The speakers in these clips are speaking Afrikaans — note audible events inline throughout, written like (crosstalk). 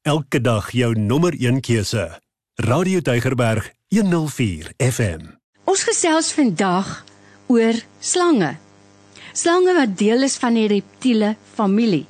Elke dag jou nommer 1 keuse. Radio Deugerberg 104 FM. Ons gesels vandag oor slange. Slange wat deel is van die reptiele familie.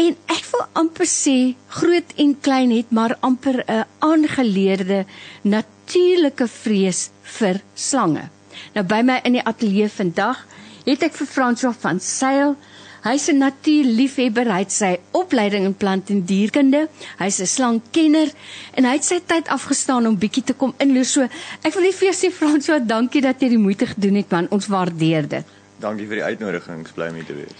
En ek wil amper sê groot en klein het maar amper 'n aangeleerde natuurlike vrees vir slange. Nou by my in die ateljee vandag het ek vir Fransjo van Sail. Hy's 'n natuurliefhebber, hy het sy opleiding in plant en dierkunde. Hy's 'n slangkenner en hy het sy tyd afgestaan om bietjie te kom inloer. So, ek wil net vir jou sê Fransjo, dankie dat jy die moeite gedoen het man. Ons waardeer dit. Dankie vir die uitnodiging. Ek bly om hier te wees.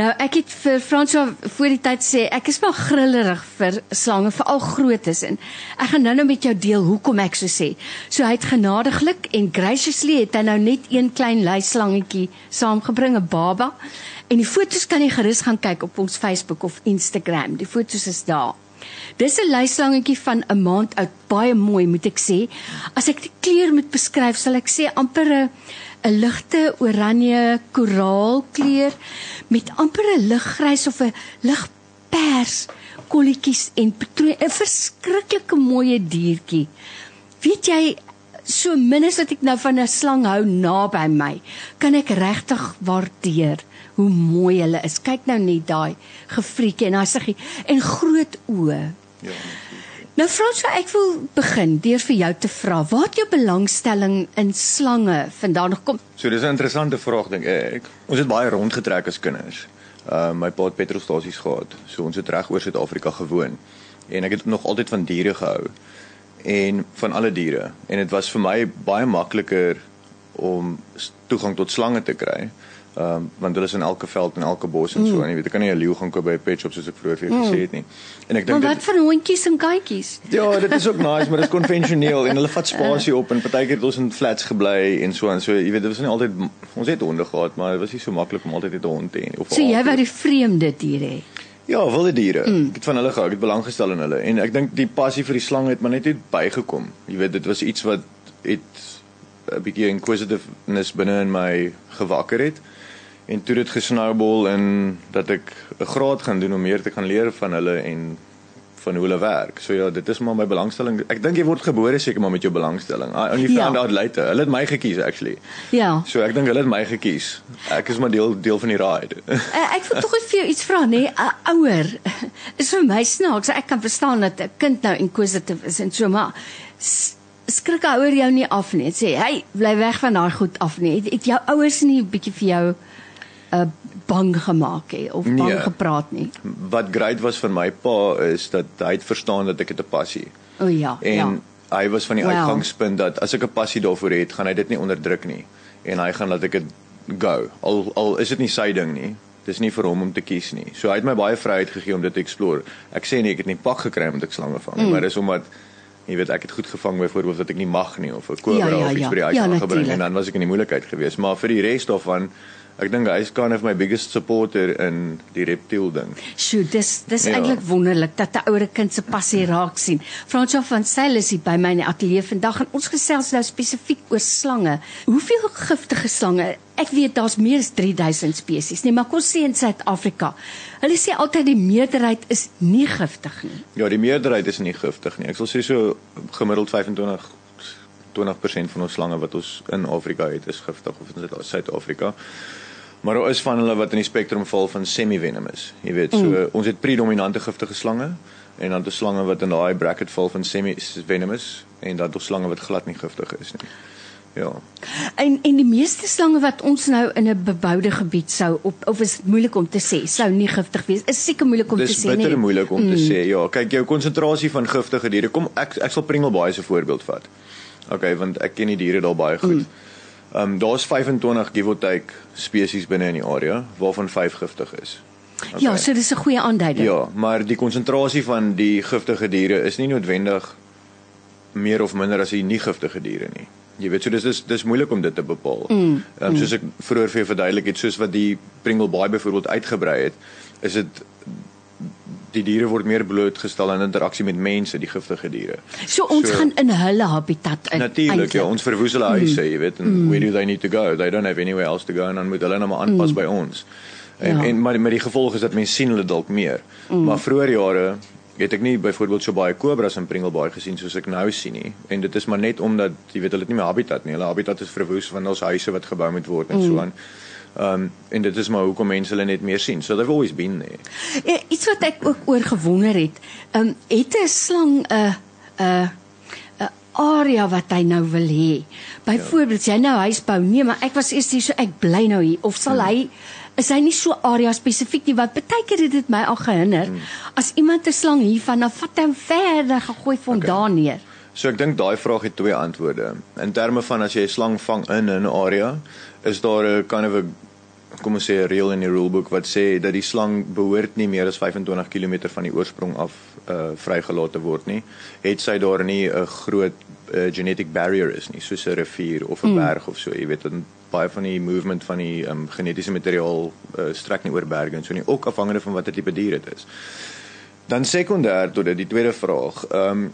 Nou, ek het vir Fransjo voor die tyd sê ek is maar grillerig vir slange, veral grootes en ek gaan nou-nou met jou deel hoekom ek so sê. So hy het genadiglik en graciously het hy nou net een klein luislangetjie saamgebring, 'n baba. En die foto's kan jy gerus gaan kyk op ons Facebook of Instagram. Die foto's is daar. Dis 'n luislangetjie van 'n maand oud, baie mooi moet ek sê. As ek die kleur moet beskryf, sal ek sê amper 'n 'n ligte oranje koraalkleur met amper 'n liggrys of 'n ligpers kolletjies en patroon 'n verskriklike mooi diertjie. Weet jy so min as wat ek nou van 'n slang hou naby my, kan ek regtig waardeer hoe mooi hulle is. Kyk nou net daai gefriekie en daai siggie en groot oë. Ja. Nou Fransjo, ek wil begin deur vir jou te vra, waar het jou belangstelling in slange vandaan gekom? So dis 'n interessante vraag dink ek. Ons het baie rondgetrek as kinders. Uh my pa het petrolstasies gehad. So ons het reg oor Suid-Afrika gewoon. En ek het nog altyd van diere gehou en van alle diere. En dit was vir my baie makliker om toegang tot slange te kry. Ehm um, want hulle is in elke veld en elke bos en so en jy weet ek kan nie 'n leeu gaan koop by 'n pet shop soos ek vroeër vir jou gesê het nie. En ek dink Maar wat van hondjies en katjies? Ja, dit is ook nice, maar dit is konvensioneel en hulle vat (laughs) spasie op en partykeer het ons in flats gebly en so en so jy weet dit was nie altyd ons het honde gehad, maar dit was nie so maklik om altyd 'n hond te hê of So jy wou die vreemde diere hê. Ja, wilde diere. Mm. Ek het van hulle gehou, ek het belang gestel in hulle en ek dink die passie vir die slang het maar net uit bygekom. Jy weet dit was iets wat het 'n bietjie inquisitiveness binne in my gewakker het en toe dit gesnowball en dat ek 'n graad gaan doen om meer te gaan leer van hulle en van hoe hulle werk. So ja, dit is maar my belangstelling. Ek dink jy word gebore seker maar met jou belangstelling. I only Ja. found out later. Hulle het my gekies actually. Ja. So ek dink hulle het my gekies. Ek is maar deel deel van die ride. Uh, ek wil tog vir jou iets vra, nê? 'n Ouer is vir my snaaks. Ek kan verstaan dat 'n kind nou inquisitive is en so, maar skrik 'n ouer jou nie af nie. Sê, "Hey, bly weg van daai goed af nie." Het, het jou ouers nie 'n bietjie vir jou uh bang gemaak hè of bang Nee. gepraat nie? Wat great was vir my pa is dat hy het verstaan dat ek het 'n passie. O ja, En ja. hy was van die Wow. uitgangspunt dat as ek 'n passie daarvoor het, gaan hy dit nie onderdruk nie en hy gaan laat ek dit go. Al al is dit nie sy ding nie. Dis nie vir hom om te kies nie. So hy het my baie vryheid gegee om dit te explore. Ek sê nie ek het nie pak gekry omdat ek slange vang mm. maar dis omdat jy weet ek het goed gevang byvoorbeeld wat ek nie mag nie of 'n kobra Ja, ja, of iets ja. by die huis Ja, aangebring natuurlijk. en dan was ek in die moeilikheid geweest. Maar vir die res daarvan Ek dink hy is kind of my biggest supporter in die reptiel ding. Sjoe, dis dis Ja. eintlik wonderlik dat 'n ouer kind se passie raak sien. Fransjo van Sail is hier by my in die ateljee vandag en ons gesels nou spesifiek oor slange. Hoeveel giftige slange? Ek weet daar's meer as 3000 spesies, nee, maar kom sê in Suid-Afrika. Hulle sê altyd die meerderheid is nie giftig nie. Ja, die meerderheid is nie giftig nie. Ek sal sê so gemiddeld 25 20% van ons slange wat ons in Afrika het is giftig of in Suid- Suid-Afrika. Maar daar is van hulle wat in die spektrum val van semi-venomous. Jy weet, so mm. ons het predominante giftige slange en dan ons slange wat in daai bracket val van semi-venomous en dan ons slange wat glad nie giftig is nie. Ja. En en die meeste slange wat ons nou in 'n beboude gebied sou op of is moeilik om te sê, sou nie giftig wees. Is seker moeilik om Dis te sê, bitter nee. moeilik om mm. te sê. Ja, kyk jou konsentrasie van giftige diere. Kom ek ek sal Pringlebaai se voorbeeld vat. Okay, want ek ken die diere daar baie goed. Ehm um, daar's 25 give or take spesies binne in die area waarvan 5 giftig is. Okay. Ja, so dis 'n goeie aanduiding. Ja, maar die konsentrasie van die giftige diere is nie noodwendig meer of minder as die nie giftige diere nie. Jy weet, so dis dis dis moeilik om dit te bepaal. Ehm mm, um, soos ek vroeër vir jou verduidelik het, soos wat die Pringlebaai byvoorbeeld uitgebrei het, is dit die diere word meer blootgestel aan interaksie met mense, die giftige diere. So ons So- gaan in hulle habitat in. Natuurlik, ja, ons verwoes hulle huise, jy weet, en mm. where do they need to go? They don't have anywhere else to go en dan moet hulle nou maar aanpas mm. by ons. En Ja. en maar met die gevolg is dat mense sien hulle dalk meer. Mm. Maar vroeër jare het ek nie byvoorbeeld so baie kobras in Pringlebaai gesien soos ek nou sien nie. En dit is maar net omdat jy weet hulle het nie meer habitat nie. Hulle habitat is verwoes want daar's huise wat gebou moet word en mm. so aan. Um en dit is maar hoekom mense hulle net meer sien. So they've always been there. Ja, iets wat ek ook oor gewonder het. Um het 'n slang 'n uh, 'n uh, 'n area wat hy nou wil hê. Byvoorbeeld ja. jy nou huis bou. Nee, maar ek was eers hier so ek bly nou hier of sal hmm. hy is hy nie so area spesifiek nie wat baie keer het dit my al gehinder. Hmm. As iemand 'n slang hiervan dan vat hy hom verder gegooi van okay. daar neer. So ek dink daai vraag het twee antwoorde. In terme van as jy 'n slang vang in 'n area, is daar 'n kind of 'n kom ons sê 'n reël in die rulebook wat sê dat die slang behoort nie meer as 25 km van die oorsprong af uh vrygelaat te word nie. Het sy daar nie 'n groot uh, genetic barrier is nie, soos 'n rivier of 'n mm. berg of so, jy weet, dan baie van die movement van die um, genetiese materiaal uh, strek nie oor berge en so nie, ook afhangende van watter tipe dier dit is. Dan sekondêr tot dit die tweede vraag. Ehm um,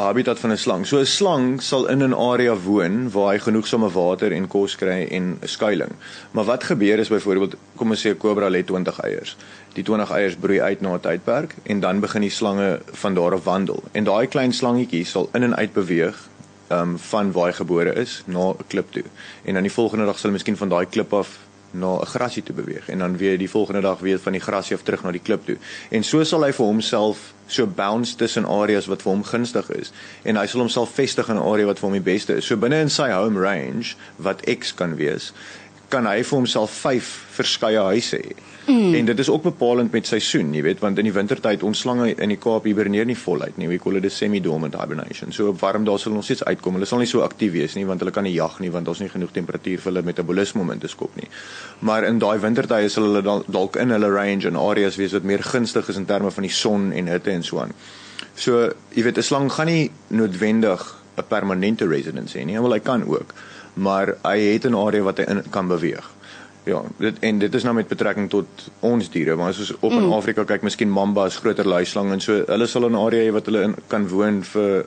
habitat van 'n slang. So 'n slang sal in 'n area woon waar hy genoegsame water en kos kry en skuilings. Maar wat gebeur is byvoorbeeld, kom ons sê 'n kobra lê 20 eiers. Die 20 eiers broei uit na 'n tydperk en dan begin die slange van daar af wandel. En daai klein slangetjie sal in en uit beweeg um van waar hy gebore is na 'n klip toe. En dan die volgende dag sal hy miskien van daai klip af na 'n grasie toe beweeg en dan weer die volgende dag weer van die grasie af terug na die klip toe. En so sal hy vir homself so bounce tussen areas wat vir hom gunstig is en hy sal homself vestig in 'n area wat vir hom die beste is. So binne in sy home range wat X kan wees, kan hy vir homself 5 verskeie huise hê. Mm. En dit is ook bepalend met seisoen, jy weet, want in die wintertyd ons slange in die Kaap hiberneer nie voluit nie. We call it a semi-dormant hibernation. So op warm dae sal ons steeds uitkom. Hulle sal nie so aktief wees nie want hulle kan nie jag nie want daar's nie genoeg temperatuur vir hulle metabolisme om in te skop nie. Maar in daai wintertye sal hulle dalk in hulle range en areas wees wat meer gunstig is in terme van die son en hitte en so aan. So, jy weet, 'n slang gaan nie noodwendig 'n permanente residence hê nie. Wel hy kan ook, maar hy het 'n area wat hy in kan beweeg. Ja, dit en dit is nou met betrekking tot ons diere, maar as ons op in mm. Afrika kyk, miskien mambas, groter luislang en so, hulle sal 'n area hê wat hulle in kan woon vir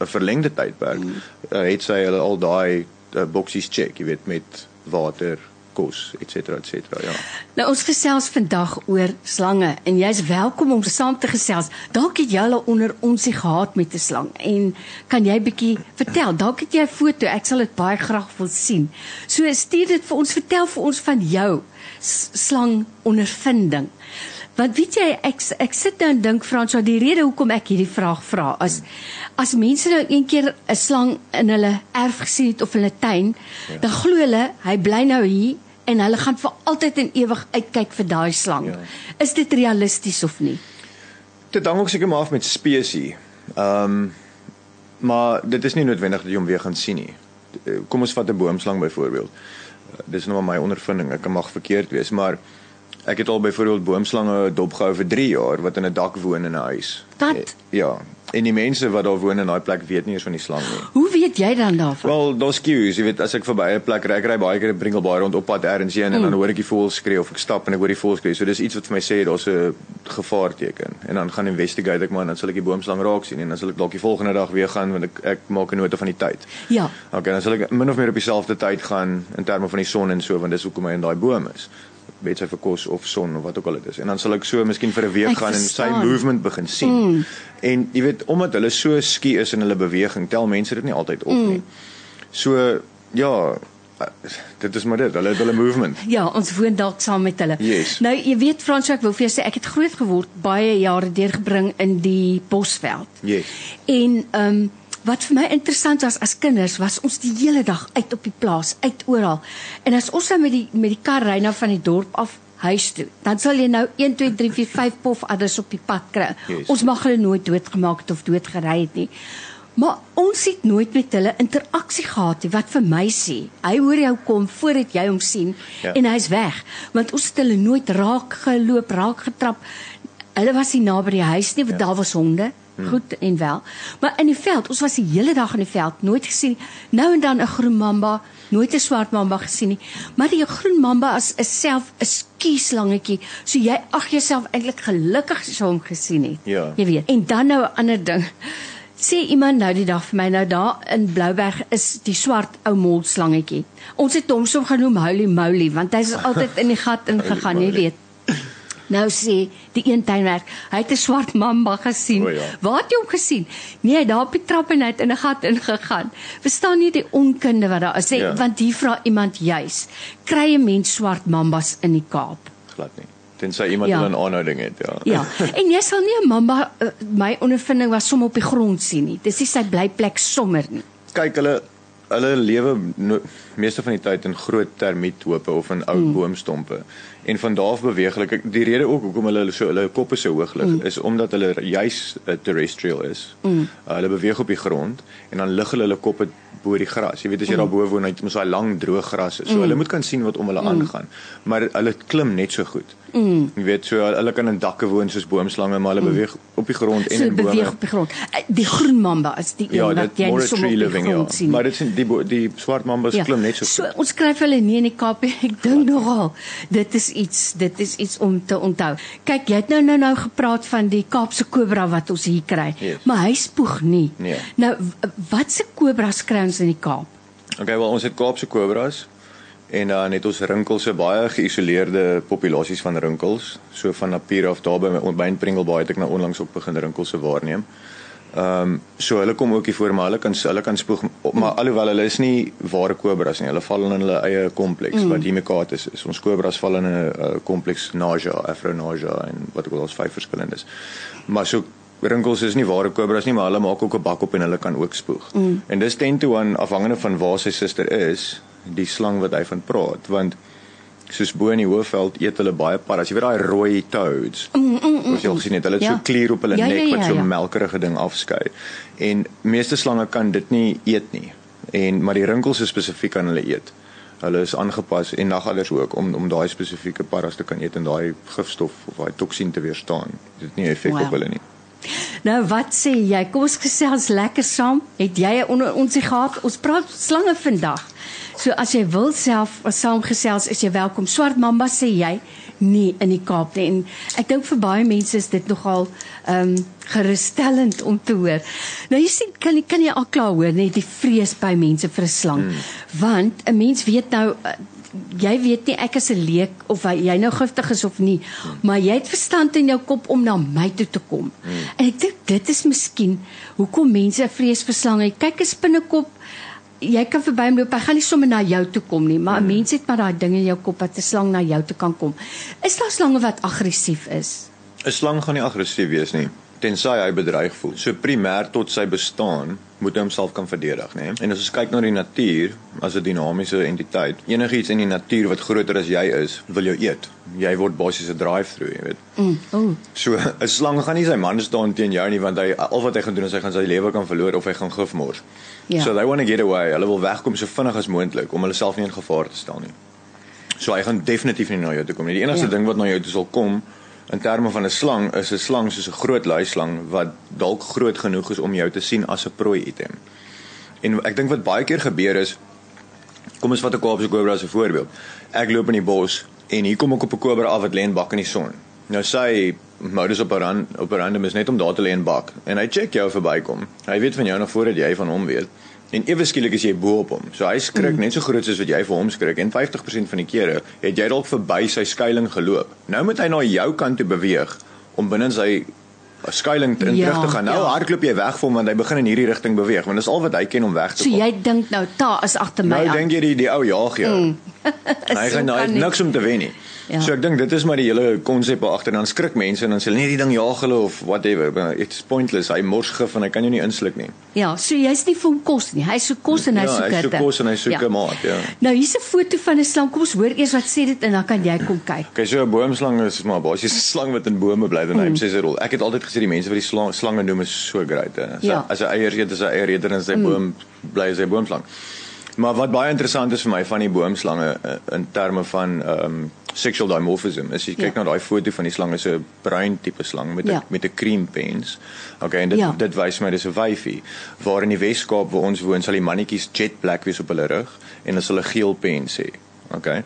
'n verlengde tydperk. Mm. Uh, het sy hulle al daai uh, boksies check, jy weet, met water, kos, et cetera, et cetera, ja. Nou ons gesels vandag oor slange en jy's welkom om saam te gesels. Dalk het jy al onder onsie gehad met 'n slang en kan jy bietjie vertel? Dalk het jy 'n foto, ek sal dit baie graag wil sien. So stuur dit vir ons, vertel vir ons van jou slang ondervinding. Want weet jy ek ek sit nou en dink Frans, wat die rede hoekom ek hierdie vraag vra as as mense nou een keer 'n slang in hulle erf gesien het of in hulle tuin, ja. dan glo hulle hy bly nou hier en hulle gaan vir altyd en ewig uitkyk vir daai slang. Ja. Is dit realisties of nie? Dit hang ook seker maar af met spesies. Ehm um, maar dit is nie noodwendig dat jy hom weer gaan sien nie. Kom ons vat 'n boomslang byvoorbeeld. Dis nou maar my ondervinding. Ek kan mag verkeerd wees, maar ek het al byvoorbeeld boomslange dopgehou vir 3 jaar wat in 'n dak woon in 'n huis. Wat? Ja, En die mense wat daar woon in daai plek weet nie eens van die slang nie. Hoe weet jy dan daarvan? Wel, daar's cues, jy weet as ek verby 'n plek ry, ek ry baie keer in Bringlebaai rond op pad ergens heen mm. en dan hoor ek die voëls skree of ek stap en ek hoor die voëls skree. So dis iets wat vir my sê daar's 'n gevaarteken. En dan gaan investigate ek maar en dan sal ek die boomslang raak sien en dan sal ek dalk die volgende dag weer gaan want ek ek maak 'n nota van die tyd. Ja. Okay, dan sal ek min of meer op dieselfde tyd gaan in terme van die son en so want dis hoekom hy in daai boom is weet sy vir kos of son of wat ook al dit is. En dan sal ek so miskien vir 'n week ek gaan verstaan. en sy movement begin sien. Mm. En jy weet omdat hulle so skie is in hulle beweging, tel mense dit nie altyd op mm. nie. So ja, dit is maar dit, hulle het hulle movement. Ja, ons woon dalk saam met hulle. Yes. Nou jy weet Frans, ek wil vir jou sê ek het groot geword baie jare deurgebring in die Bosveld. Yes. En ehm um, wat vir my interessant was as kinders was ons die hele dag uit op die plaas, uit oral. En as ons nou met die met die kar ry nou van die dorp af huis toe, dan sal jy nou 1 2 3 4 5 pof adders op die pad kry. Yes. Ons mag hulle nooit doodgemaak het of doodgery het nie. Maar ons het nooit met hulle interaksie gehad nie. Wat vir my sê, hy hoor jou kom voordat jy hom sien ja. en hy's weg. Want ons het hulle nooit raak geloop, raak getrap. Hulle was nie naby die huis nie, want ja. daar was honde. Hmm. goed en wel. Maar in die veld, ons was die hele dag in die veld, nooit gesien nou en dan 'n groen mamba, nooit 'n swart mamba gesien nie. Maar die groen mamba is is self 'n skieslangetjie. So jy ag jouself eintlik gelukkig as jy hom gesien het. Ja. Jy weet. En dan nou 'n ander ding. Sê iemand nou die dag vir my nou daar in Blouberg is die swart ou molslangetjie. Ons het hom so genoem Holy Moly want hy's (laughs) altyd in die gat ingegaan, jy weet. Nou sê die een tuinwerk, hy het 'n swart mamba gesien. O, ja. Waar het jy hom gesien? Nee, daar op die trap en hy het in 'n gat ingegaan. Verstaan jy die onkunde wat daar is? Sê, Ja. Want hier vra iemand juis, kry 'n mens swart mambas in die Kaap? glad nie. Tensy iemand Ja. 'n aanhouding het, ja. Ja, en jy sal nie 'n mamba uh, my ondervinding was som op die grond sien nie. Dis nie sy blyplek sommer nie. Kyk, hulle hulle lewe no, meeste van die tyd in groot termiethope of in ou mm. boomstompe. En van daar af beweeg hulle. Kyk, Die rede ook hoekom hulle so hulle koppe so hoog lig mm. is omdat hulle juis uh, terrestrial is. Mm. Uh, hulle beweeg op die grond en dan lig hulle hulle koppe bo die gras. Jy weet as jy mm. daar bo woon, dan het jy mos daai lang droë gras. So mm. hulle moet kan sien wat om hulle mm. aangaan. Maar hulle klim net so goed. Mm. Jy weet so hulle kan in dakke woon soos boomslange, maar hulle mm. beweeg op die grond en So in bome. beweeg op die grond. Uh, Die groen mamba is die een Ja, wat dit jy tree op die living ja. grond sien. nie. Maar dit is die die swart mambas ja. klim net so. So goed. ons skryf hulle nie in die Kaap nie. (laughs) Ek dink nogal dit is iets dit is iets om te onthou. Kyk, jy het nou nou nou gepraat van die Kaapse kobra wat ons hier kry. Yes. Maar hy spoeg nie. Nee. Nou wat se kobras kry ons in die Kaap? Okay, wel ons het Kaapse kobras en dan het ons rinkels, baie geïsoleerde populasies van rinkels, so van Napier af daar by my by in Pringlebaai het ek nou onlangs ook begin rinkels se waarneem. Ehm um, so hulle kom ook hier voor maar hulle kan hulle kan spoeg maar alhoewel hulle is nie ware kobras nie. Hulle val in hulle eie kompleks mm. wat Hemicatus is. Ons kobras val in 'n uh, kompleks Naja, Afro Naja en wat ook al ons vyf verskillendes. Maar so rinkels is nie ware kobras nie, maar hulle maak ook 'n bak op en hulle kan ook spoeg. Mm. En dis 10 to 1 afhangende van waar sy suster is, die slang wat hy van praat, want soos bo in die hoofveld eet hulle baie paddas. Jy weet daai rooi toads. Mm, mm, mm, Ons jy al gesien het, hulle het Ja. so klier op hulle Ja, ja, nek wat ja, so ja. melkerige ding afskei. En meeste slange kan dit nie eet nie. En maar die rinkels is spesifiek aan hulle eet. Hulle is aangepas en nagadders ook om om daai spesifieke paddas te kan eet en daai gifstof of daai toksien te weerstaan. Dit het nie 'n effek Wow. op hulle nie. Nou wat sê jy? Kom ons gesels lekker saam. Het jy 'n onder ons gehad? Ons praat slange vandag. So as jy wil self saamgesels, is jy welkom. Swart mamba sê jy nie in die Kaap nie. En ek dink vir baie mense is dit nogal ehm um, gerusstellend om te hoor. Nou jy sien kan jy kan jy al klaar hoor net die vrees by mense vir 'n slang. Hmm. Want 'n mens weet nou uh, jy weet nie ek is 'n leek of jy nou giftig is of nie, hmm. maar jy het verstand in jou kop om na my toe te kom. Hmm. En ek dink dit is miskien hoekom mense vrees vir slange. Kyk 'n spinnekop Jy kan verby hom loop. Hy gaan nie sommer na jou toe kom nie, maar 'n mens het maar daai ding in jou kop dat 'n slang na jou toe kan kom. Is daar slange wat aggressief is? 'n Slang gaan nie aggressief wees nie tensy hy bedreig voel. So primêr tot sy bestaan moet hy homself kan verdedig, né? En as ons kyk na die natuur as 'n dinamiese entiteit, enigiets in die natuur wat groter as jy is, wil jou eet. Jy word basies 'n drive-through, jy weet. Mm. Oh. So 'n slang gaan nie sy man staan teen jou nie want hy al wat hy gaan doen is hy gaan sy lewe kan verloor of hy gaan gif mors. Ja. So they want to get away. Hulle wil wegkom so vinnig as moontlik om hulle self nie in gevaar te stel nie. So hy gaan definitief nie na jou toe kom nie. Die enigste Ja. ja. ding wat na jou toe sal kom in terme van 'n slang is 'n slang soos 'n groot luislang wat dalk groot genoeg is om jou te sien as 'n prooi item. En ek dink wat baie keer gebeur is kom ons vat 'n Kaapse kobra as 'n voorbeeld. Ek loop in die bos en hier kom ek op 'n kobra af wat lê in bak in die son. Nou sy modus operandi operandi is net om daar te lê en bak en hy check jou verbykom. Hy weet van jou nog voordat jy van hom weet. En ewe skielik is jy bo op hom. So hy skrik mm. net so groot soos wat jy vir hom skrik en 50% van die kere het jy dalk verby sy skuilings geloop. Nou moet hy na jou kant toe beweeg om binne sy skuilings in Ja, terug te gaan. Nou ja. hardloop jy weg van hom want hy begin in hierdie rigting beweeg want dis al wat hy ken om weg te So kom. jy dink nou ta is agter my Nou dink jy die, die ou jaag jou. Mm. (laughs) hy So gaan nou niks om te wen nie. Ja. Ja. So ek dink dit is maar die hele konsep agter dan skrik mense en dan sê hulle nee die ding jaag hulle of whatever. It's pointless. Hy mors gif en hy kan jou nie insluk nie. Ja, so jy's nie vir hom kos nie. Hy soek kos en hy Ja, soek hy soek hitte. kos en hy soek 'n maat, ja. Nou hier's 'n foto van 'n slang. Kom ons hoor eers wat sê dit en dan kan jy kom kyk. Okay, so 'n boomslang is maar basies 'n slang wat in bome bly. Dan hy sê sy rol. Ek het altyd gesê die mense wat die slang, slange noem is so great. Hè. As, Ja. ja. as 'n eier eet, is 'n eiereter en sy mm. boom bly as 'n boomslang. Maar wat baie interessant is vir my van die boomslange eh, in terme van ehm um, sexual dimorphism is jy kyk Ja. na daai foto van die slang is 'n bruin tipe slang met 'n Ja. met 'n cream pens. Okay, en dit Ja. dit wys my dis 'n wyfie. Waar in die Wes-Kaap waar ons woon, sal die mannetjies jet black wees op hulle rug en hulle sal 'n geel pens hê. Okay.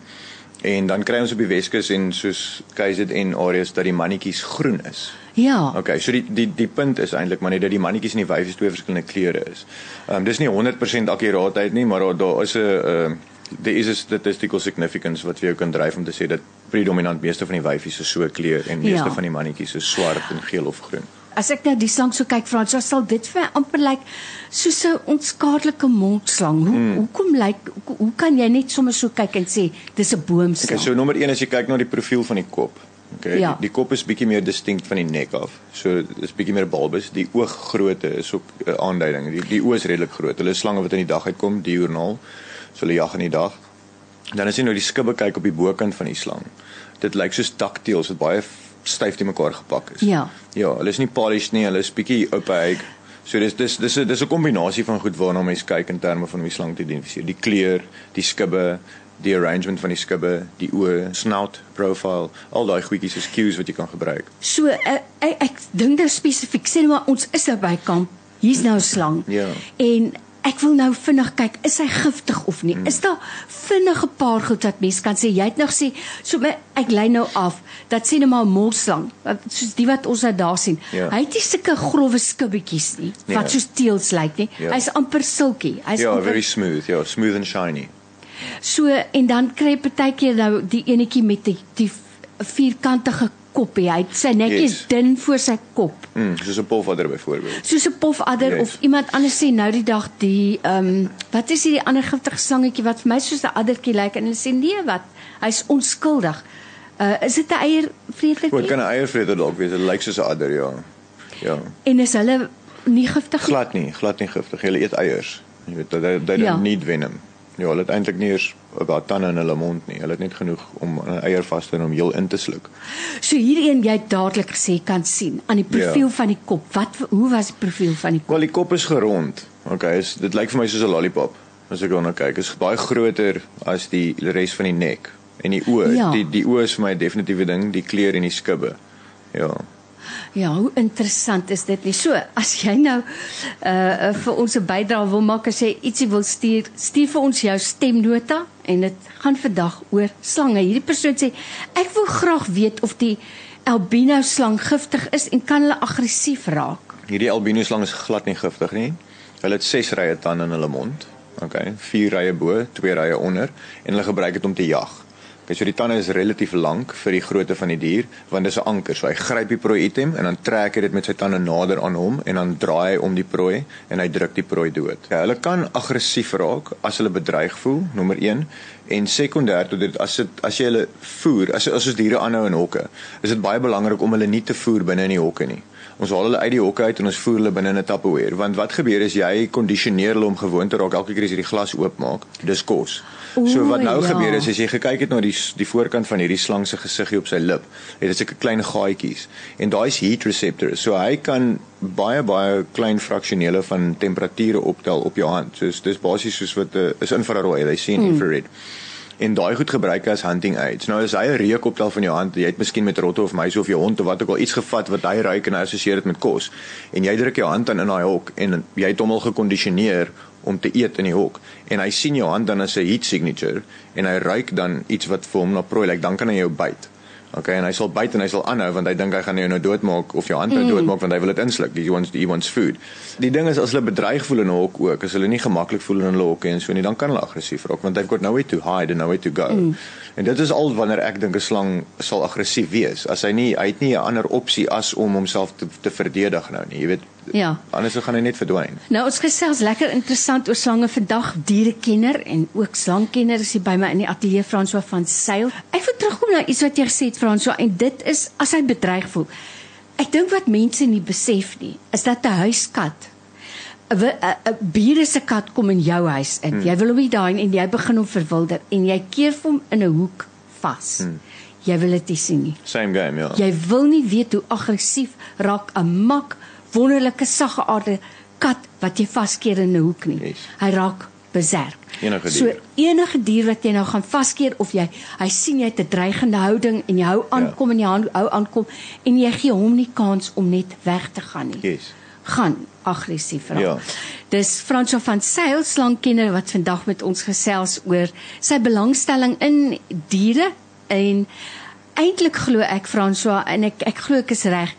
En dan kry ons op die Weskus en soos KZN areas dat die mannetjies groen is. Ja. Okay, so die die die punt is eintlik maar net dat die mannetjies en die wyfies twee verskillende kleure is. Ehm um, dis nie 100% akkuraatheid nie, maar daar daar is 'n uh, there is a statistical significance wat vir jou kan dryf om te sê dat predominant meeste van die wyfies is so kleur en meeste Ja. van die mannetjies is swart en geel of groen. As ek nou die slang so kyk Frans, dan sal dit vir my amper lyk soos 'n onskadelike mondslang. Hoe Hmm. hoekom lyk hoe, hoe kan jy net sommer so kyk en sê dis 'n boomslang? Okay, so nommer 1 as jy kyk na die profiel van die kop. Okay, Ja. die, die kop is bietjie meer distinct van die nek af. So dis bietjie meer bulbous. Die ooggrootte is ook 'n aanduiding. Die die oë is redelik groot. Hulle is slange wat in die dag uitkom, diurnal. So hulle jag in die dag. Dan as jy nou die skubbe kyk op die bokant van die slang. Dit lyk soos ducktails wat baie styf te mekaar gepak is. Ja. Ja, hulle is nie polished nie, hulle is bietjie opaque. So dis dis dis 'n dis 'n kombinasie van goed waarna mens kyk in terme van hoe die slang te identifiseer. Die kleur, die skubbe, die arrangement van die skubbe, die oë, snout, profile, al daai goedjies is cues wat jy kan gebruik. So uh, ek, ek dink nou spesifiek sê nou maar ons is nou by kamp. Hier's nou 'n slang. Ja. En ek wil nou vinnig kyk, is hy giftig of nie? Hmm. Is daar vinnige paar goed wat mens kan sê? Jy het nog gesê, so my, ek lei nou af dat sê net maar 'n molslang, wat soos die wat ons nou daar sien. Ja. Hy het nie sulke grouwe skubbetjies nie Nee. wat soos teels lyk nie. Ja. Hy's amper silky. Hy's Ja, amper very smooth. Ja, smooth and shiny. So en dan kry partykeer nou die enetjie met die, die vierkantige koppie. Hy het sy nek is Yes. dun voor sy kop. Mm, soos 'n pofadder byvoorbeeld. Soos 'n pofadder Yes. of iemand anders sê nou die dag die ehm um, wat is hierdie ander giftige slangetjie wat vir my soos 'n addertjie lyk en hulle sê nee wat hy's onskuldig. Uh is dit 'n Wat eiervretertjie? kan 'n eiervreter dalk wees? Dit lyk soos 'n adder, ja. Ja. En is hulle nie giftig nie? Glad nie, glad nie giftig. Hulle eet eiers. Jy weet, they they Ja. need venom. Ja, hulle het eintlik nie eens 'n paar tande in hulle mond nie. Hulle het net genoeg om 'n eier vas te hou om heel in te sluk. So hierdie een jy dadelik gesê kan sien aan die profiel Ja. van die kop. Wat hoe was die profiel van die kop? Wel die kop is gerond. Okay, is dit lyk vir my soos 'n lollipop as ek daarna kyk. Is baie groter as die res van die nek. En die oë, Ja. die die oë is vir my 'n definitiewe ding, die kleur en die skubbe. Ja. Ja, hoe interessant is dit nie? So, as jy nou uh, vir ons 'n bydrae wil maak as jy ietsie wil stuur, stuur vir ons jou stemnota en dit gaan vandag oor slange. Hierdie persoon sê ek wil graag weet of die albino slang giftig is en kan hulle aggressief raak. Hierdie albino slang is glad nie giftig nie. Hulle het 6 rye tande in hulle mond. Okay, 4 rye bo, 2 rye onder en hulle gebruik dit om te jag. Okay, so die tande is relatief lank vir die grootte van die dier want dit is 'n anker. So hy gryp die prooi item en dan trek hy dit met sy tande nader aan hom en dan draai hy om die prooi en hy druk die prooi dood. Ja, hulle kan aggressief raak as hulle bedreig voel, nommer 1 en sekondêr tot dit as dit as jy hulle voer, as as ons diere aanhou in hokke, is dit baie belangrik om hulle nie te voer binne in die hokke nie. Ons haal hulle uit die hokke uit en ons voer hulle binne in 'n Tupperware want wat gebeur is jy kondisioneer hulle om gewoon te raak elke keer as jy die glas oopmaak. Dis kos. so wat nou ja. gebeur is as jy gekyk het na die die voorkant van hierdie slang se gesiggie op sy lip, het dit sulke klein gaatjies en daai is heat receptors. So hy kan baie baie klein fraksionele van temperature optel op jou hand. So dis basies soos wat 'n uh, is infrarooi, they sien infrared. En daai goed gebruik as hunting aids. Nou as hy 'n reuk optel van jou hand, jy het miskien met rotte of muise of jou hond of wat ook al iets gevat wat hy ruik en hy assosieer dit met kos. En jy druk jou hand dan in daai hok en jy het hom al gekondisioneer om te eet in die hok en hy sien jou hand dan as 'n heat signature en hy ruik dan iets wat vir hom na prooi lyk, dan kan hy jou byt. Okay, en hy sal byt en hy sal aanhou want hy dink hy gaan jou nou doodmaak of jou hand nou doodmaak want hy wil dit insluk. He wants he wants food. Die ding is as hulle bedreig voel in 'n hok ook, as hulle nie gemaklik voel in hulle hokke en so nie, dan kan hulle aggressief raak want they've got nowhere to hide and nowhere to go. Mm. En dit is al wanneer ek dink 'n slang sal aggressief wees. As hy nie hy het nie 'n ander opsie as om homself te, te verdedig nou nie. Jy weet, Ja. anders gaan hy net verdwyn. Nou ons gesels lekker interessant oor slange vandag. Dierekenner en ook slangkenner is hier by my in die ateljee François van Sail. Ek wil terugkom na iets wat jy gesê het François en dit is as hy bedreig voel. Ek dink wat mense nie besef nie, is dat 'n huiskat 'n bure se kat kom in jou huis in. Hmm. Jy wil hom nie daai en jy begin hom verwilder en jy keer hom in 'n hoek vas. Hmm. Jy wil dit nie sien nie. Same game, ja. Jy wil nie weet hoe aggressief raak 'n mak wonderlike saggeaarde kat wat jy vaskeer in 'n hoek nie. Yes. Hy raak beserk. Enige So dier. enige dier wat jy nou gaan vaskeer of jy hy sien jy het 'n dreigende houding en jy hou aankom en jy hou hou aankom en jy gee hom nie kans om net weg te gaan nie. Yes. Gaan aggressief raak. Ja. Dis Fransjo van Sail slangkenner wat vandag met ons gesels oor sy belangstelling in diere en eintlik glo ek François en ek ek glo ek is reg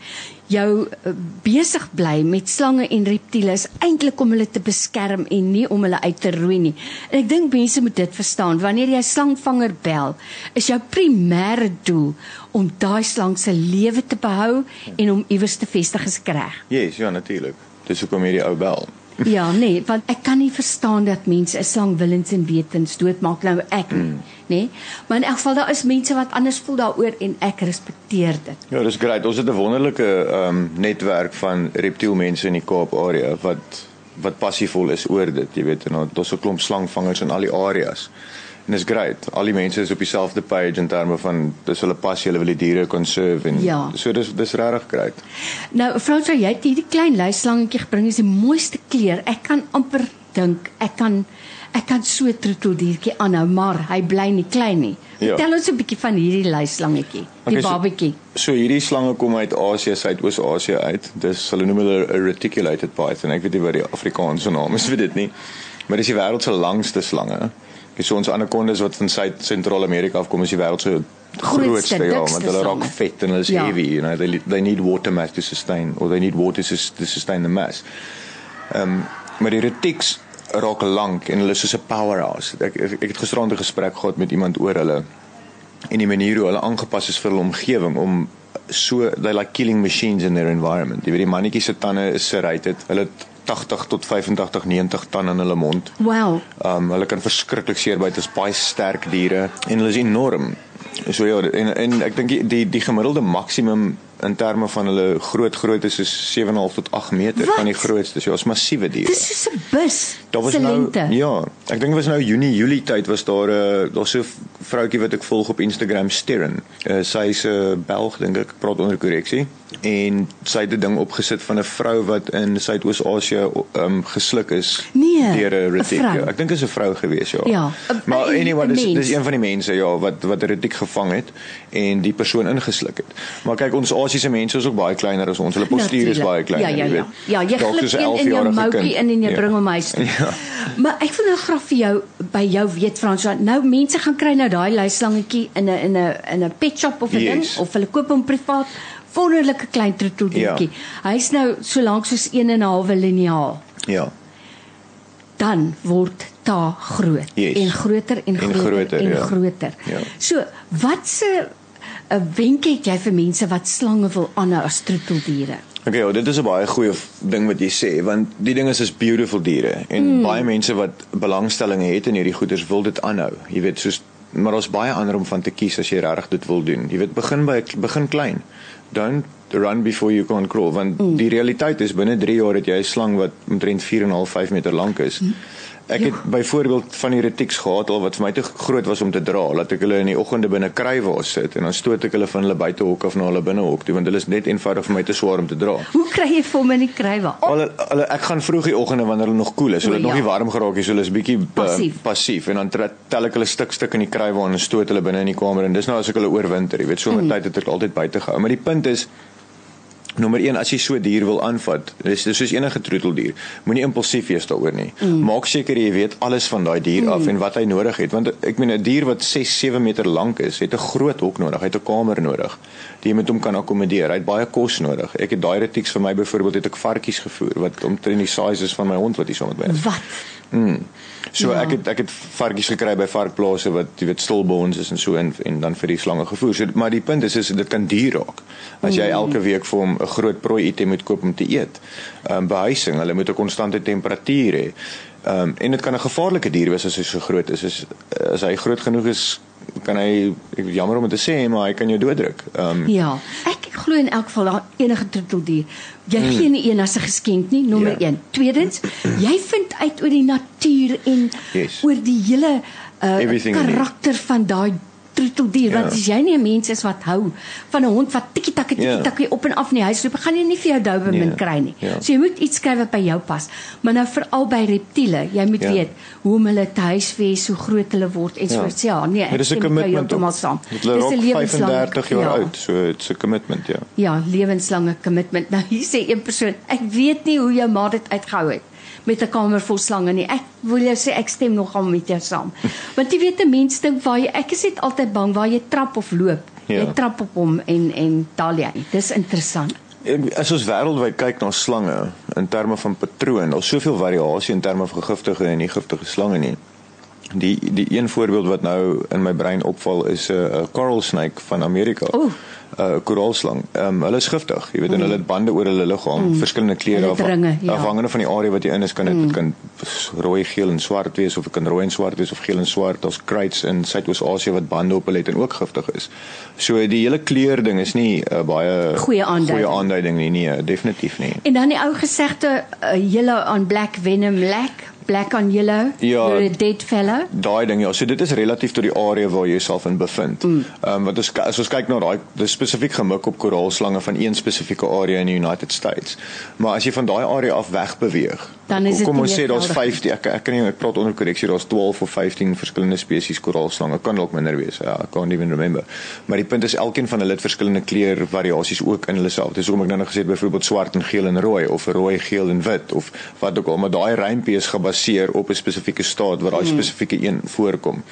jou uh, besig bly met slange en reptiele is eintlik om hulle te beskerm en nie om hulle uit te roei nie. En ek dink mense moet dit verstaan. Wanneer jy slangvanger bel, is jou primêre doel om daai slang se lewe te behou en om iewers te vestig as reg. Yes, ja natuurlik. Dis hoekom hierdie ou bel. Ja, nee, want ek kan nie verstaan dat mense 'n slang willens en wetens doodmaak nou ek nie, mm. nê? Nee? Maar in elk geval daar is mense wat anders voel daaroor en ek respekteer dit. Ja, dis great. Ons het 'n wonderlike ehm um, netwerk van reptielmense in die Kaap area wat wat passievol is oor dit, jy weet, en ons het 'n klomp slangvangers in al die areas. En dis great. Al die mense is op dieselfde page in terme van dis hulle passie, hulle wil die diere conserve en ja. so dis dis regtig great. Nou, Fransjo, jy het hierdie klein luislangetjie gebring, is die mooiste kleur. Ek kan amper dink ek kan ek kan so troeteldiertjie aanhou, maar hy bly nie klein nie. Ja. Vertel ons 'n bietjie van hierdie luislangetjie, die okay, babetjie. So, so hierdie slange kom uit Asië, Suidoos-Asië uit. Dis hulle noem hulle 'n reticulated python. Ek weet nie wat die Afrikaanse naam is vir dit nie. Maar dis die wêreld se langste slange. Dis so ons anacondas wat van Suid-Sentraal-Amerika afkom, is die wêreld se grootste, ja, want hulle raak vet en hulle is ja. heavy, you know, they they need water mass to sustain or they need water to sustain the mass. Ehm um, maar die retics raak lank en hulle is soos 'n powerhouse. Ek, ek het gisterand 'n gesprek gehad met iemand oor hulle en die manier hoe hulle aangepas is vir hulle omgewing om so they like killing machines in their environment. Jy weet die mannetjies se tande is serrated. Hulle het 80 tot 85 90 tande in hulle mond. Wow. Um hulle kan verskriklik seer byt. Dit is baie sterk diere en hulle is enorm. So ja, en en ek dink die die gemiddelde maksimum in terme van hulle groot grootte is 7.5 tot 8 meter Wat? van die grootste. So is massiewe diere. Dis is 'n bus. Daar was nou ja, ek dink dit was nou Junie Julie tyd was daar 'n uh, eh, daar so 'n vroutjie wat ek volg op Instagram Sterren. Uh, sy is 'n uh, Belg dink ek, praat onder korreksie. En sy het 'n ding opgesit van 'n vrou wat in Suidoos-Asië um, gesluk is nee, deur 'n retiek. Ek dink is 'n vrou gewees, ja. ja maar anyway, dis dis een van die mense ja wat wat 'n retiek gevang het en die persoon ingesluk het. Maar kyk ons Asiëse mense is ook baie kleiner as ons. Hulle postuur is baie kleiner, ja, ja, ja. Ja, jy glip in in jou moukie in en jy ja. bring hom huis (laughs) toe. Ja. Maar ek wil nou graag vir jou by jou weet Frans, nou mense gaan kry nou daai luislangetjie in 'n in 'n in 'n pet shop of 'n yes. ding of hulle koop hom privaat. Wonderlike klein troeteltjie. Ja. Hy's nou so lank soos 1 en 'n halwe liniaal. Ja. Dan word ta groot yes. en groter en groter en groter. En ja. groter. Ja. So, wat se 'n wenk het jy vir mense wat slange wil aanhou as troeteldiere? Okay, ja, dit is 'n baie goeie ding wat jy sê want die ding is is beautiful diere en mm. baie mense wat belangstelling het in hierdie goeders wil dit aanhou. Jy weet, soos maar daar's baie ander om van te kies as jy regtig dit wil doen. Jy weet, begin by begin klein. Don't run before you can crawl want mm. die realiteit is binne 3 jaar het jy 'n slang wat omtrent 4.5 5 meter lank is. Mm. Ek ja. het byvoorbeeld van die retiks gehad al wat vir my te groot was om te dra. Laat ek hulle in die oggende binne krywaas sit en dan stoot ek hulle van hulle buitehok af na hulle binnehok toe want hulle is net eenvoudig vir my te swaar om te dra. Hoe kry jy vir hom in die krywa? Hulle hulle ek gaan vroeg die oggende wanneer hulle nog koel cool is. Hulle het ja. nog nie warm geraak nie, so hulle is bietjie eh, passief. passief en dan tel ek hulle stuk stuk in die krywa en stoot hulle binne in die kamer en dis nou as ek hulle oorwinter, jy weet, so 'n mm. tyd het ek altyd buite gehou. Maar die punt is Nommer 1 as jy so dier wil aanvat, dis dis soos enige troeteldier. Moenie impulsief wees daaroor nie. Mm. Maak seker jy weet alles van daai dier mm. af en wat hy nodig het want ek meen 'n dier wat 6, 7 meter lank is, het 'n groot hok nodig, hy het 'n kamer nodig. Die jy met hom kan akkommodeer. Hy het baie kos nodig. Ek het daai retiks vir my byvoorbeeld het ek varkies gevoer wat omtrent die size is van my hond wat hier saam met my is. Wat? Mm. So ja. ek het ek het varkies gekry by varkplase wat jy weet stilbons is en so en en dan vir die slange gevoer. So maar die punt is is dit kan duur raak. As jy mm. elke week vir hom 'n groot prooi item moet koop om te eet. Ehm um, behuising, hulle moet 'n konstante temperatuur hê. Ehm um, en dit kan 'n gevaarlike dier wees as hy so groot is. As as hy groot genoeg is kan hy ek jammer om dit te sê maar hy kan jou dooddruk. Ehm um, Ja. Ek glo in elk geval daar enige troeteldier. Jy mm. gee nie een as 'n geskenk nie, nommer yeah. Ja. 1. Tweedens, jy vind uit oor die natuur en yes. oor die hele uh, karakter van daai troeteldier ja. want as jy nie 'n mens is wat hou van 'n hond wat tikkie takkie tikkie ja. takkie op en af in die huis loop, gaan jy nie vir jou doberman ja. kry nie. Ja. So jy moet iets skryf wat by jou pas. Maar nou veral by reptiele, jy moet ja. weet hoe om hulle te huisves, hoe groot hulle word en so ja, ja nee, dit is 'n commitment om almal saam. Dis 'n lewenslange 35 jaar ja. oud, so dit's 'n commitment, ja. Ja, lewenslange commitment. Nou hier sê een persoon, ek weet nie hoe jou ma dit uitgehou het met 'n kamer vol slange nie. Ek wil jou sê ek stem nogal met jou saam. Want jy weet 'n mens dink waar jy ek is net altyd bang waar jy trap of loop. Ja. Jy trap op hom en en daal jy. Dis interessant. As ons wêreldwyd kyk na slange in terme van patroon, daar's soveel variasie in terme van giftige en nie giftige slange nie. Die die een voorbeeld wat nou in my brein opval is 'n uh, coral snake van Amerika. Oeh. 'n uh, koraalslang. Ehm um, hulle is giftig. Jy weet en hulle het bande oor hulle liggaam, mm. verskillende kleure ringe, ja. afhangende van die area wat jy in is, kan dit mm. kan rooi, geel en swart wees of dit kan rooi en swart wees of geel en swart. Daar's kruits in Suidoos-Asië wat bande op hulle het en ook giftig is. So die hele kleur ding is nie 'n uh, baie Goeie aanduiding. goeie aanduiding nie, nee, definitief nie. En dan die ou gesegde uh, yellow on black venom lack, black on yellow, Ja. you're a dead fellow. Daai ding ja, so dit is relatief tot die area waar jy jouself in bevind. Ehm um, wat ons as ons kyk na daai dis spesifiek gemik op koraalslange van een spesifieke area in die United States. Maar as jy van daai area af weg beweeg, Dan is dit kom nie ons sê daar's geldig. 15 ek ek kan nie ek praat onder korreksie, daar's 12 of 15 verskillende spesies koraalslange. Kan dalk minder wees. Ja, I can't even remember. Maar die punt is elkeen van hulle het verskillende kleur variasies ook in hulle self. Dis hoekom ek nou nog gesê het byvoorbeeld swart en geel en rooi of rooi, geel en wit of wat ook al, maar daai rympie is gebaseer op 'n spesifieke staat waar daai spesifieke een voorkom.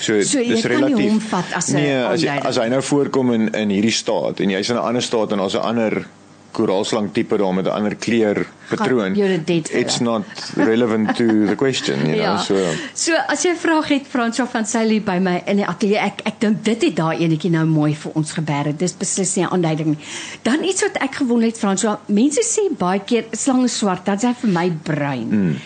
So, Hmm. So dis relatief. hom vat as 'n nee, as, jy, as hy nou voorkom in in hierdie staat en jy's in 'n ander staat en daar's 'n ander koraalslang tipe daar met 'n ander kleur patroon. It's not relevant to the question, you (laughs) know. Ja. So so as jy 'n vraag het Fransjo van Sailly by my in die ateljee, ek ek dink dit het daai enetjie nou mooi vir ons geberg. Dis beslis nie 'n aanduiding nie. Dan iets wat ek gewonder het Fransjo, mense sê baie keer slang is swart, dan sê vir my bruin. Hmm.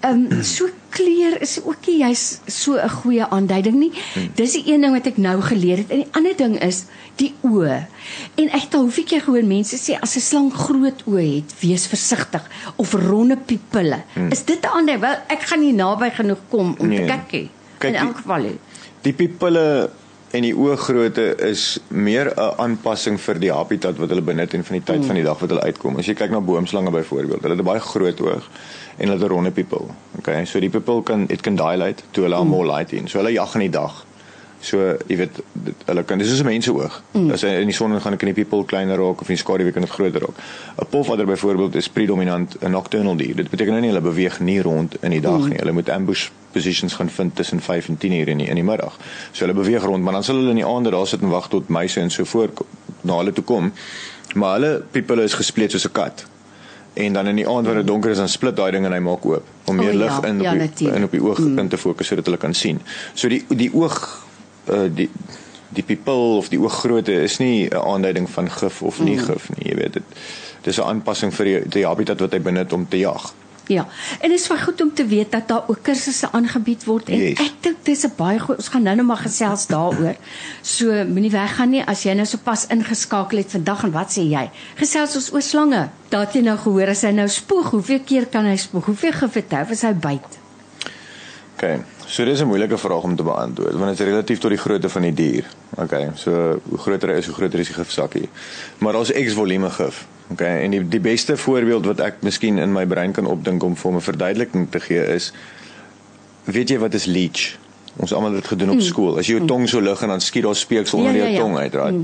Ehm um, so kleur is ook nie jy's so 'n goeie aanduiding nie. Dis die een ding wat ek nou geleer het. En die ander ding is die oë. En ek het al hoeveel keer gehoor mense sê as 'n slang groot oë het, wees versigtig of ronde pupille. Hmm. Is dit 'n ander? Wel, ek gaan nie naby genoeg kom om Nee. te kyk nie. In die- elk geval. nie. die pupille en die ooggrootte is meer 'n aanpassing vir die habitat wat hulle benut en van die tyd mm. van die dag wat hulle uitkom. As jy kyk na boomslange byvoorbeeld, hulle het 'n baie groot oog en hulle het 'n ronde pupil. Okay, so die pupil kan it can dilate to allow mm. more light in. So hulle jag in die dag. So jy weet dit, hulle kan dis soos 'n mens se oog. Mm. As hy in die son gaan kan die pupil kleiner raak of in die skaduwee kan dit groter raak. 'n Pofadder byvoorbeeld is predominant 'n nocturnal dier. Dit beteken nou nie hulle beweeg nie rond in die dag mm. nie. Hulle moet ambush positions gaan vind tussen 5 en 10 uur in die, in die middag. So hulle beweeg rond, maar dan sal hulle in die aande daar sit en wag tot muise en so voort na hulle toe kom. Maar hulle pupille is gespleet soos 'n kat. En dan in die aand wanneer dit donker is dan split daai ding en hy maak oop om meer ja, lig in op ja, die, natuurlijk. in op die oog mm. te fokus sodat hulle kan sien. So die die oog uh, die die pupil of die ooggrootte is nie 'n aanduiding van gif of nie mm. gif nie, jy weet dit. Dis 'n aanpassing vir die, die habitat wat hy benut om te jag. Ja. En dit is baie goed om te weet dat daar ook kursusse aangebied word en Yes. ek dink dis 'n baie goeie ons gaan nou nou maar gesels daaroor. So moenie weggaan nie as jy nou sopas ingeskakel het vandag en wat sê jy? Gesels ons oor slange. Daar het jy nou gehoor as hy nou spoeg, hoeveel keer kan hy spoeg? Hoeveel of is hy byt? OK. So dis 'n moeilike vraag om te beantwoord want dit is relatief tot die grootte van die dier. OK. So hoe groter hy is, hoe groter is die gifsakkie. Maar daar's X volume gif. OK. En die die beste voorbeeld wat ek miskien in my brein kan opdink om vir 'n verduideliking te gee is weet jy wat is leech? Ons almal het dit gedoen op skool. As jy jou tong so lig en dan skiet daar speeksel Ja, onder ja, jou ja. tong uit, right?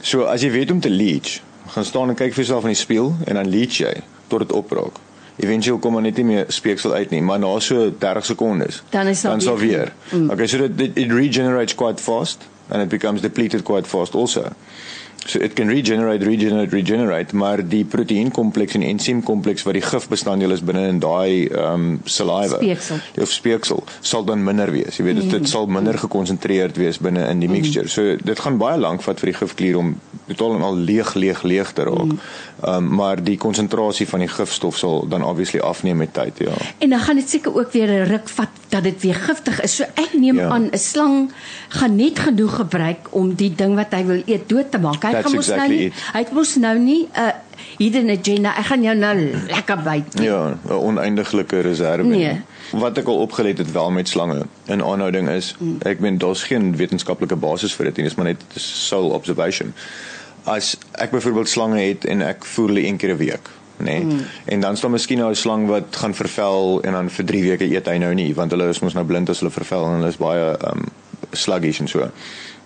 So as jy weet om te leech, gaan staan en kyk vir jouself in die spieël en dan leech jy tot dit opraak. Eventueel kom maar net nie meer speeksel uit nie, maar na so 30 sekondes Dan is dan sal weer weer. Mm. Okay, so it, it regenerates quite fast and it becomes depleted quite fast also. So it can regenerate, regenerate, regenerate, maar die proteïenkompleks en ensiemkompleks wat die gifbestanddeel is binne in daai ehm um, saliva Speeksel. of speeksel sal dan minder wees. Jy weet dit, dit sal minder gekonsentreerd wees binne in die mixture. So dit gaan baie lank vat vir die gifklier om totaal en al leeg leeg leeg te raak. Ehm um, maar die konsentrasie van die gifstof sal dan obviously afneem met tyd, ja. En dan gaan dit seker ook weer 'n ruk vat dat dit weer giftig is. So ek neem Ja. aan 'n slang gaan net genoeg gebruik om die ding wat hy wil eet dood te maak. Hy That's gaan mos exactly nou nie it. hy het mos nou nie 'n uh, hidden agenda. Ek gaan jou nou lekker byt. Ja, 'n oneindiglike reserve. Nee. Wat ek al opgelet het wel met slange in aanhouding is, ek meen daar's geen wetenskaplike basis vir dit nie, dis maar net soul observation. As ek byvoorbeeld slange het en ek voer hulle een keer 'n week, nê. Nee, mm. En dan staan miskien nou 'n slang wat gaan vervel en dan vir 3 weke eet hy nou nie, want hulle is mos nou blind as hulle vervel en hulle is baie um sluggish en so.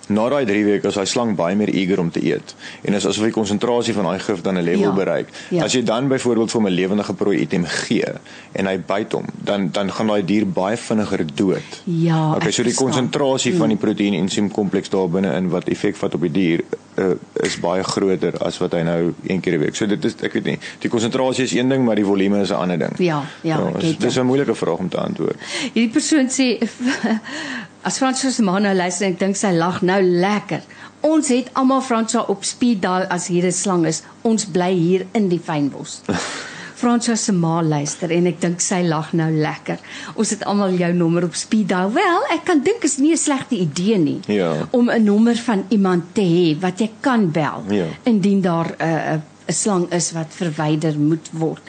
Na daai 3 weke is daai slang baie meer eager om te eet. En is asof die konsentrasie van daai gif dan 'n level Ja. bereik. Ja. As jy dan byvoorbeeld vir 'n lewendige prooi item gee en hy byt hom, dan dan gaan daai dier baie vinniger dood. Ja, Okay, so die konsentrasie mm. van die proteïen ensiem kompleks daar binne in wat effek vat op die dier uh, is baie groter as wat hy nou een keer 'n week. So dit is ek weet nie, die konsentrasie is een ding, maar die volume is 'n ander ding. Ja, ja, dis het dis jou. 'n moeilike vraag om te antwoord. Hierdie persoon sê (laughs) as Fransjo se ma nou luister, ek dink sy lag nou lekker. Ons het almal Fransjo op speed dial as hier 'n slang is. Ons bly hier in die fynbos. (laughs) Fransjo se ma luister en ek dink sy lag nou lekker. Ons het almal jou nommer op speed dial. Wel, ek kan dink is nie 'n slegte idee nie Ja. om 'n nommer van iemand te hê wat jy kan bel Ja. indien daar 'n uh, 'n slang is wat verwyder moet word.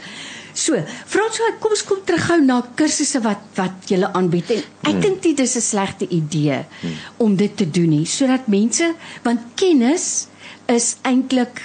So, Franswa, kom ons kom terug gou na kursusse wat wat jy aanbied. En ek hmm. dink dit is 'n slegte idee hmm. om dit te doen nie, sodat mense want kennis is eintlik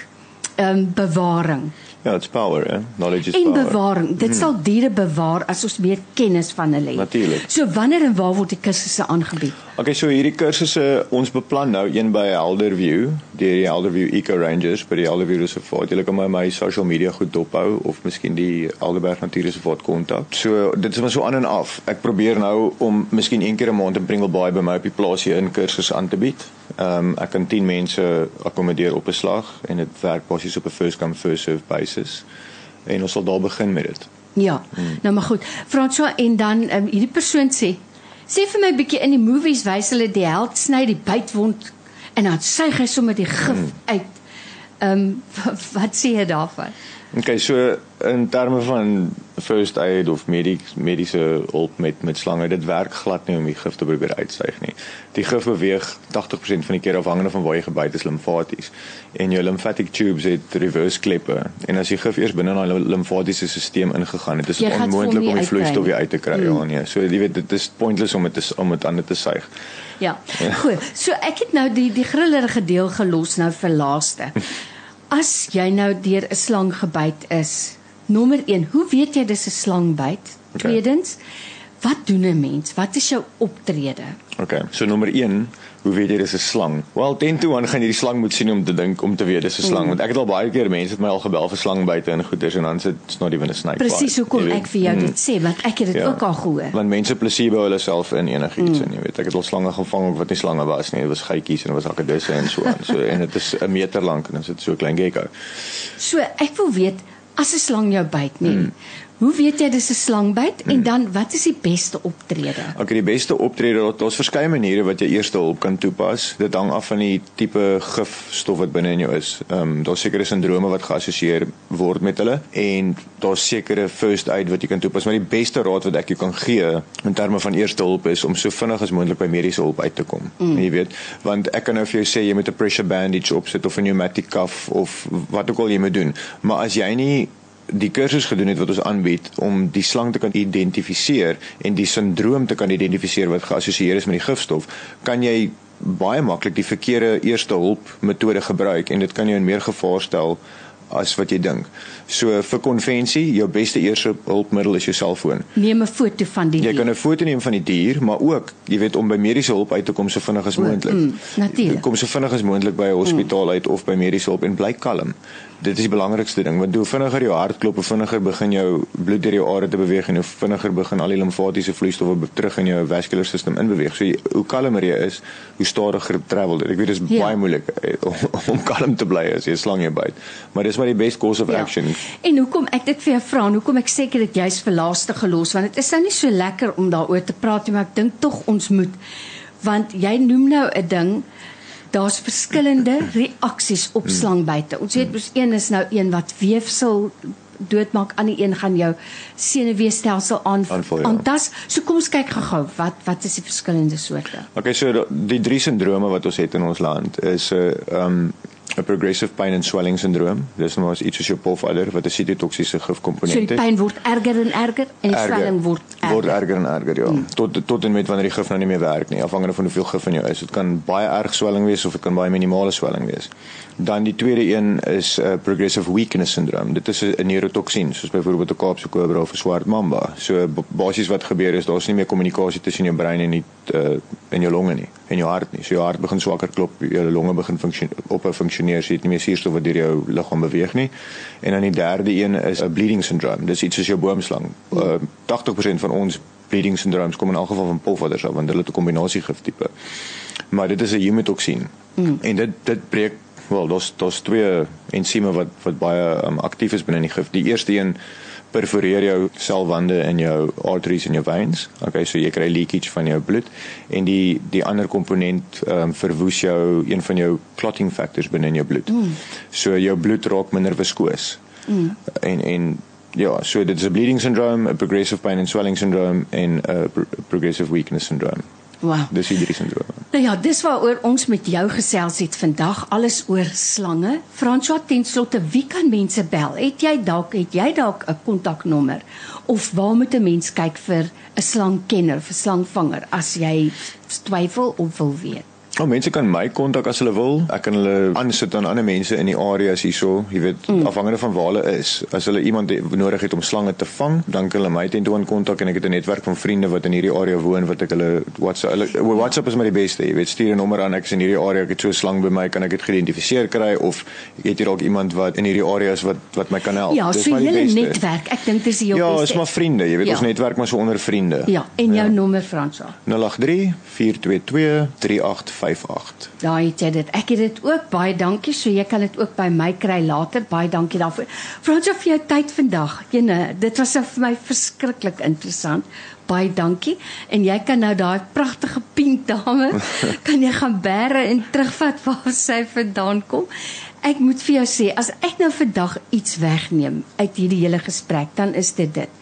ehm um, bewaring. Ja, it's power, eh? Knowledge is En power. bewaring. Dit sal diere bewaar as ons meer kennis van hulle het. Natuurlijk. So wanneer en waar word die kursusse aangebied? Okay, so hierdie kursusse ons beplan nou een by Helderview, deur die Helderview Eco Rangers by die Helderview Reservaat. Jy kan my my social media goed dophou of miskien die Alderberg Natuurreservaat kontak. So dit is maar so aan en af. Ek probeer nou om miskien een keer 'n maand in Pringle Bay by my op die plaas hier in kursusse aan te bied. Ehm um, ek kan 10 mense akkommodeer op 'n slag en dit werk basies op 'n first come first serve basis. En ons sal daar begin met dit. Ja. Hmm. Nou maar goed. François en dan um, hierdie persoon sê sê vir my bietjie in die movies wys hulle die held sny die bytwond en dan suig hy sommer die gif hmm. uit. Ehm um, (laughs) wat sê jy daarvan? Okay, so in terme van first aid of mediek mediese hulp met met slange, dit werk glad nie om die gif te probeer uitsuig nie. Die gif beweeg 80% van die keer afhangende van waar jy gebyt is limfaties. En jou lymphatic tubes het reverse kleppe en as die gif eers binne daai limfatiese stelsel ingegaan het, is dit onmoontlik om die vloeistof weer uit te kry. Mm. Ja, nee. So jy weet dit is pointless om dit om dit aan te suig. Ja. Goed. So ek het nou die die grillerige deel gelos nou vir laaste. (laughs) As jy nou deur 'n slang gebyt is, nommer 1, hoe weet jy dis 'n slangbyt? Okay. Tweedens, wat doen 'n mens? Wat is jou optrede? Okay. So nommer 1, hoe weet jy dis 'n slang? Wel, ten toe aan gaan jy die slang moet sien om te dink om te weet dis 'n slang, mm. want ek het al baie keer mense het my al gebel vir slangbyte en goeders en dan sit it's not even a snake. Presies hoekom ek vir jou dit sê, want ek het dit Ja. ook al gehoor. Want mense plasebo hulle self in enigiets mm. en jy weet, ek het al slange gevang wat nie slange was nie, dit was geitjies en dit was akkedisse en so aan. So (laughs) en dit is 'n meter lank en dan sit so klein gecko. So ek wil weet as 'n slang jou byt, nee. Hmm. Hoe weet jy dis 'n slangbyt hmm. en dan wat is die beste optrede? Okay, die beste optrede, daar- daar's verskeie maniere wat jy eerste hulp kan toepas. Dit hang af van die tipe gifstof wat binne in jou is. Ehm um, daar's sekere sindrome wat geassosieer word met hulle en daar's sekere first aid wat jy kan toepas, maar die beste raad wat ek jou kan gee in terme van eerste hulp is om so vinnig as moontlik by mediese hulp uit te kom. Mm. Jy weet, want ek kan nou vir jou sê jy moet 'n pressure bandage opsit of 'n pneumatic cuff of wat ook al jy moet doen, maar as jy nie die kursus gedoen het wat ons aanbied om die slang te kan identifiseer en die sindroom te kan identifiseer wat geassosieer is met die gifstof, kan jy baie maklik die verkeerde eerste hulp metode gebruik en dit kan jou in meer gevaar stel as wat jy dink. So vir konvensie, jou beste eerste hulpmiddel is jou selfoon. Neem 'n foto van die Jy dier. kan 'n foto neem van die dier, maar ook, jy weet, om by mediese hulp uit te kom so vinnig as moontlik. Mm, natuurlijk. Kom so vinnig as moontlik by 'n hospitaal uit of by mediese hulp en bly kalm. Dit is die belangrikste ding, want hoe vinniger jou hart klop, hoe vinniger begin jou bloed deur jou are te beweeg en hoe vinniger begin al die limfatiese vloeistowwe terug in jou vascular system inbeweeg. So jy, hoe kalmer jy is, hoe stadiger travel dit. Ek weet dit is Ja. baie moeilik eh, om, (laughs) om kalm te bly as jy 'n slang jou byt, maar dis maar die best course of action. En hoekom ek dit vir jou vra, en hoekom ek seker dit jy's vir laaste gelos want dit is nou nie so lekker om daaroor te praat nie, maar ek dink tog ons moet want jy noem nou 'n ding daar's verskillende reaksies op slangbyte. Ons weet mos een is nou een wat weefsel doodmaak, ander een gaan jou senuweestelsel aan ja. aantas. So kom ons kyk gou-gou wat wat is die verskillende soorte? Okay, so die drie sindrome wat ons het in ons land is 'n uh, um 'n progressive pain and swelling syndroom. Dis nou as iets soos jou pofadder wat 'n sitotoksiese So gifkomponent die het. pyn word erger en erger en die swelling word erger. word erger en erger ja. Mm. Tot tot en met wanneer die gif nou nie meer werk nie, afhangende van hoeveel gif in jou is. Dit kan baie erg swelling wees of dit kan baie minimale swelling wees. Dan die tweede een is 'n uh, progressive weakness syndroom. Dit is 'n neurotoksien, soos byvoorbeeld 'n Kaapse kobra of 'n swart mamba. So basies wat gebeur is daar's nie meer kommunikasie tussen jou brein en die uh, in jou longe nie. en jou hart nie. So jou hart begin swakker klop, jou longe begin funksioneer op 'n funksioneer, so jy het nie meer suurstof wat deur jou liggaam beweeg nie. En dan die derde een is 'n bleeding syndroom. Dis iets soos jou boomslang. Uh, 80% van ons bleeding syndromes kom in elk geval van polvadders af want hulle het 'n kombinasie gif tipe. Maar dit is 'n hemotoksien. Mm. En dit dit breek wel, daar's daar's twee ensieme wat wat baie um, aktief is binne die gif. Die eerste een perforeer jou selwande in jou arteries en jou veins. Okay, so jy kry leakage van jou bloed en die die ander komponent ehm um, verwoes jou een van jou clotting factors binne in jou bloed. Mm. So jou bloed raak minder viskoos. Mm. En en ja, so dit is 'n bleeding syndrome, 'n progressive pain and swelling syndrome en 'n pro progressive weakness syndrome. Wow. Dis hierdie sindroom. Nou ja, dis waaroor ons met jou gesels het vandag, alles oor slange. François ten slotte, wie kan mense bel? Het jy dalk het jy dalk 'n kontaknommer of waar moet 'n mens kyk vir 'n slangkenner, vir slangvanger as jy twyfel of wil weet? Nou oh, mense kan my kontak as hulle wil. Ek kan hulle aansit aan ander mense in die areas hierso, jy weet, mm. afhangende van waar hulle is. As hulle iemand nodig het om slange te vang, dan kan hulle my tentoon kontak en ek het 'n netwerk van vriende wat in hierdie area woon wat ek hulle WhatsApp hulle WhatsApp is maar die beste. Jy weet, stuur 'n nommer aan ek is in hierdie area, ek het so 'n slang by my, kan ek dit geïdentifiseer kry of het jy dalk iemand wat in hierdie areas wat wat my kan help. Ja, dis so maar die beste. Netwerk. Ek dink dis die Ja, is maar vriende, jy weet, ja. ons netwerk maar so onder vriende. Ja, en jou ja. nommer Franswa. 083 422 3858. Daai het jy dit. Ek het dit ook. Baie dankie. So jy kan dit ook by my kry later. Baie dankie daarvoor. Fransjo vir jou tyd vandag. Jene, dit was vir my verskriklik interessant. Baie dankie. En jy kan nou daai pragtige pink dame (laughs) kan jy gaan bære en terugvat waar sy vandaan kom. Ek moet vir jou sê, as ek nou vandag iets wegneem uit hierdie hele gesprek, dan is dit dit.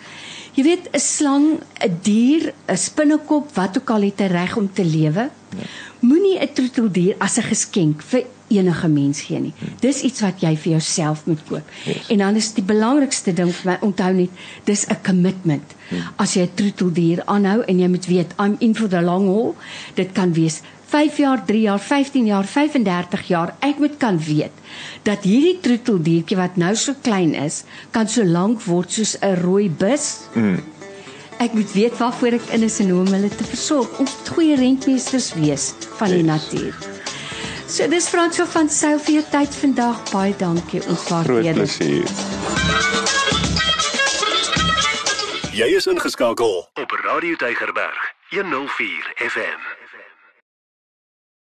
Jy weet, 'n slang, 'n dier, 'n spinnekop, wat ook al het 'n reg om te lewe. Ja moenie 'n troeteldier as 'n geskenk vir enige mens gee nie. Dis iets wat jy vir jouself moet koop. Yes. En dan is die belangrikste ding vir my onthou net, dis 'n commitment. Hmm. As jy 'n troeteldier aanhou en jy moet weet I'm in for the long haul, dit kan wees 5 jaar, 3 jaar, 15 jaar, 35 jaar. Ek moet kan weet dat hierdie troeteldiertjie wat nou so klein is, kan so lank word soos 'n rooi bus. Hmm Ek moet weet waarvoor ek in is en hoe om hulle te versorg. Moet goeie rentmeesters wees van die natuur. So dis Franso van Sail vir jou tyd vandag. Baie dankie. Ons waardeer dit. Jy is ingeskakel op Radio Deigerberg 104 FM.